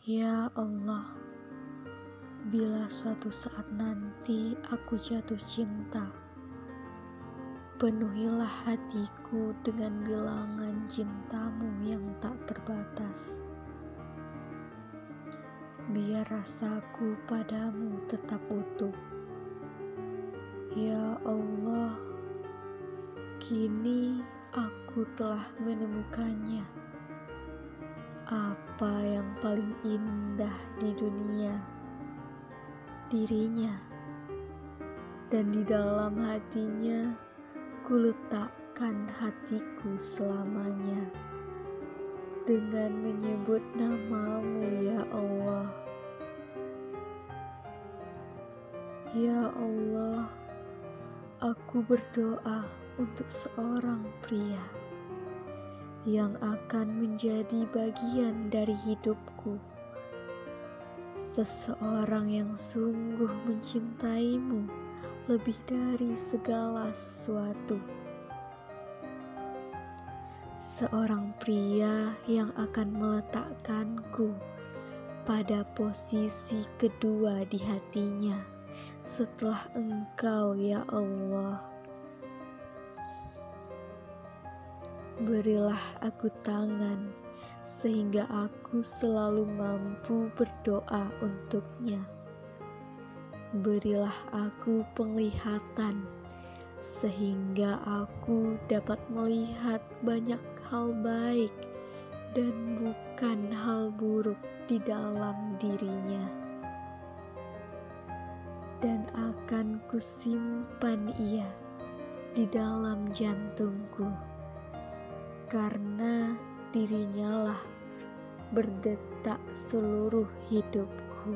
Ya Allah, bila suatu saat nanti aku jatuh cinta, penuhilah hatiku dengan bilangan cintamu yang tak terbatas. Biar rasaku padamu tetap utuh. Ya Allah, kini aku telah menemukannya apa yang paling indah di dunia? Dirinya. Dan di dalam hatinya, ku letakkan hatiku selamanya. Dengan menyebut namamu ya Allah. Ya Allah, aku berdoa untuk seorang pria yang akan menjadi bagian dari hidupku. Seseorang yang sungguh mencintaimu lebih dari segala sesuatu. Seorang pria yang akan meletakkanku pada posisi kedua di hatinya setelah Engkau, ya Allah. Berilah aku tangan sehingga aku selalu mampu berdoa untuknya. Berilah aku penglihatan sehingga aku dapat melihat banyak hal baik dan bukan hal buruk di dalam dirinya. Dan akan kusimpan ia di dalam jantungku karena dirinya lah berdetak seluruh hidupku.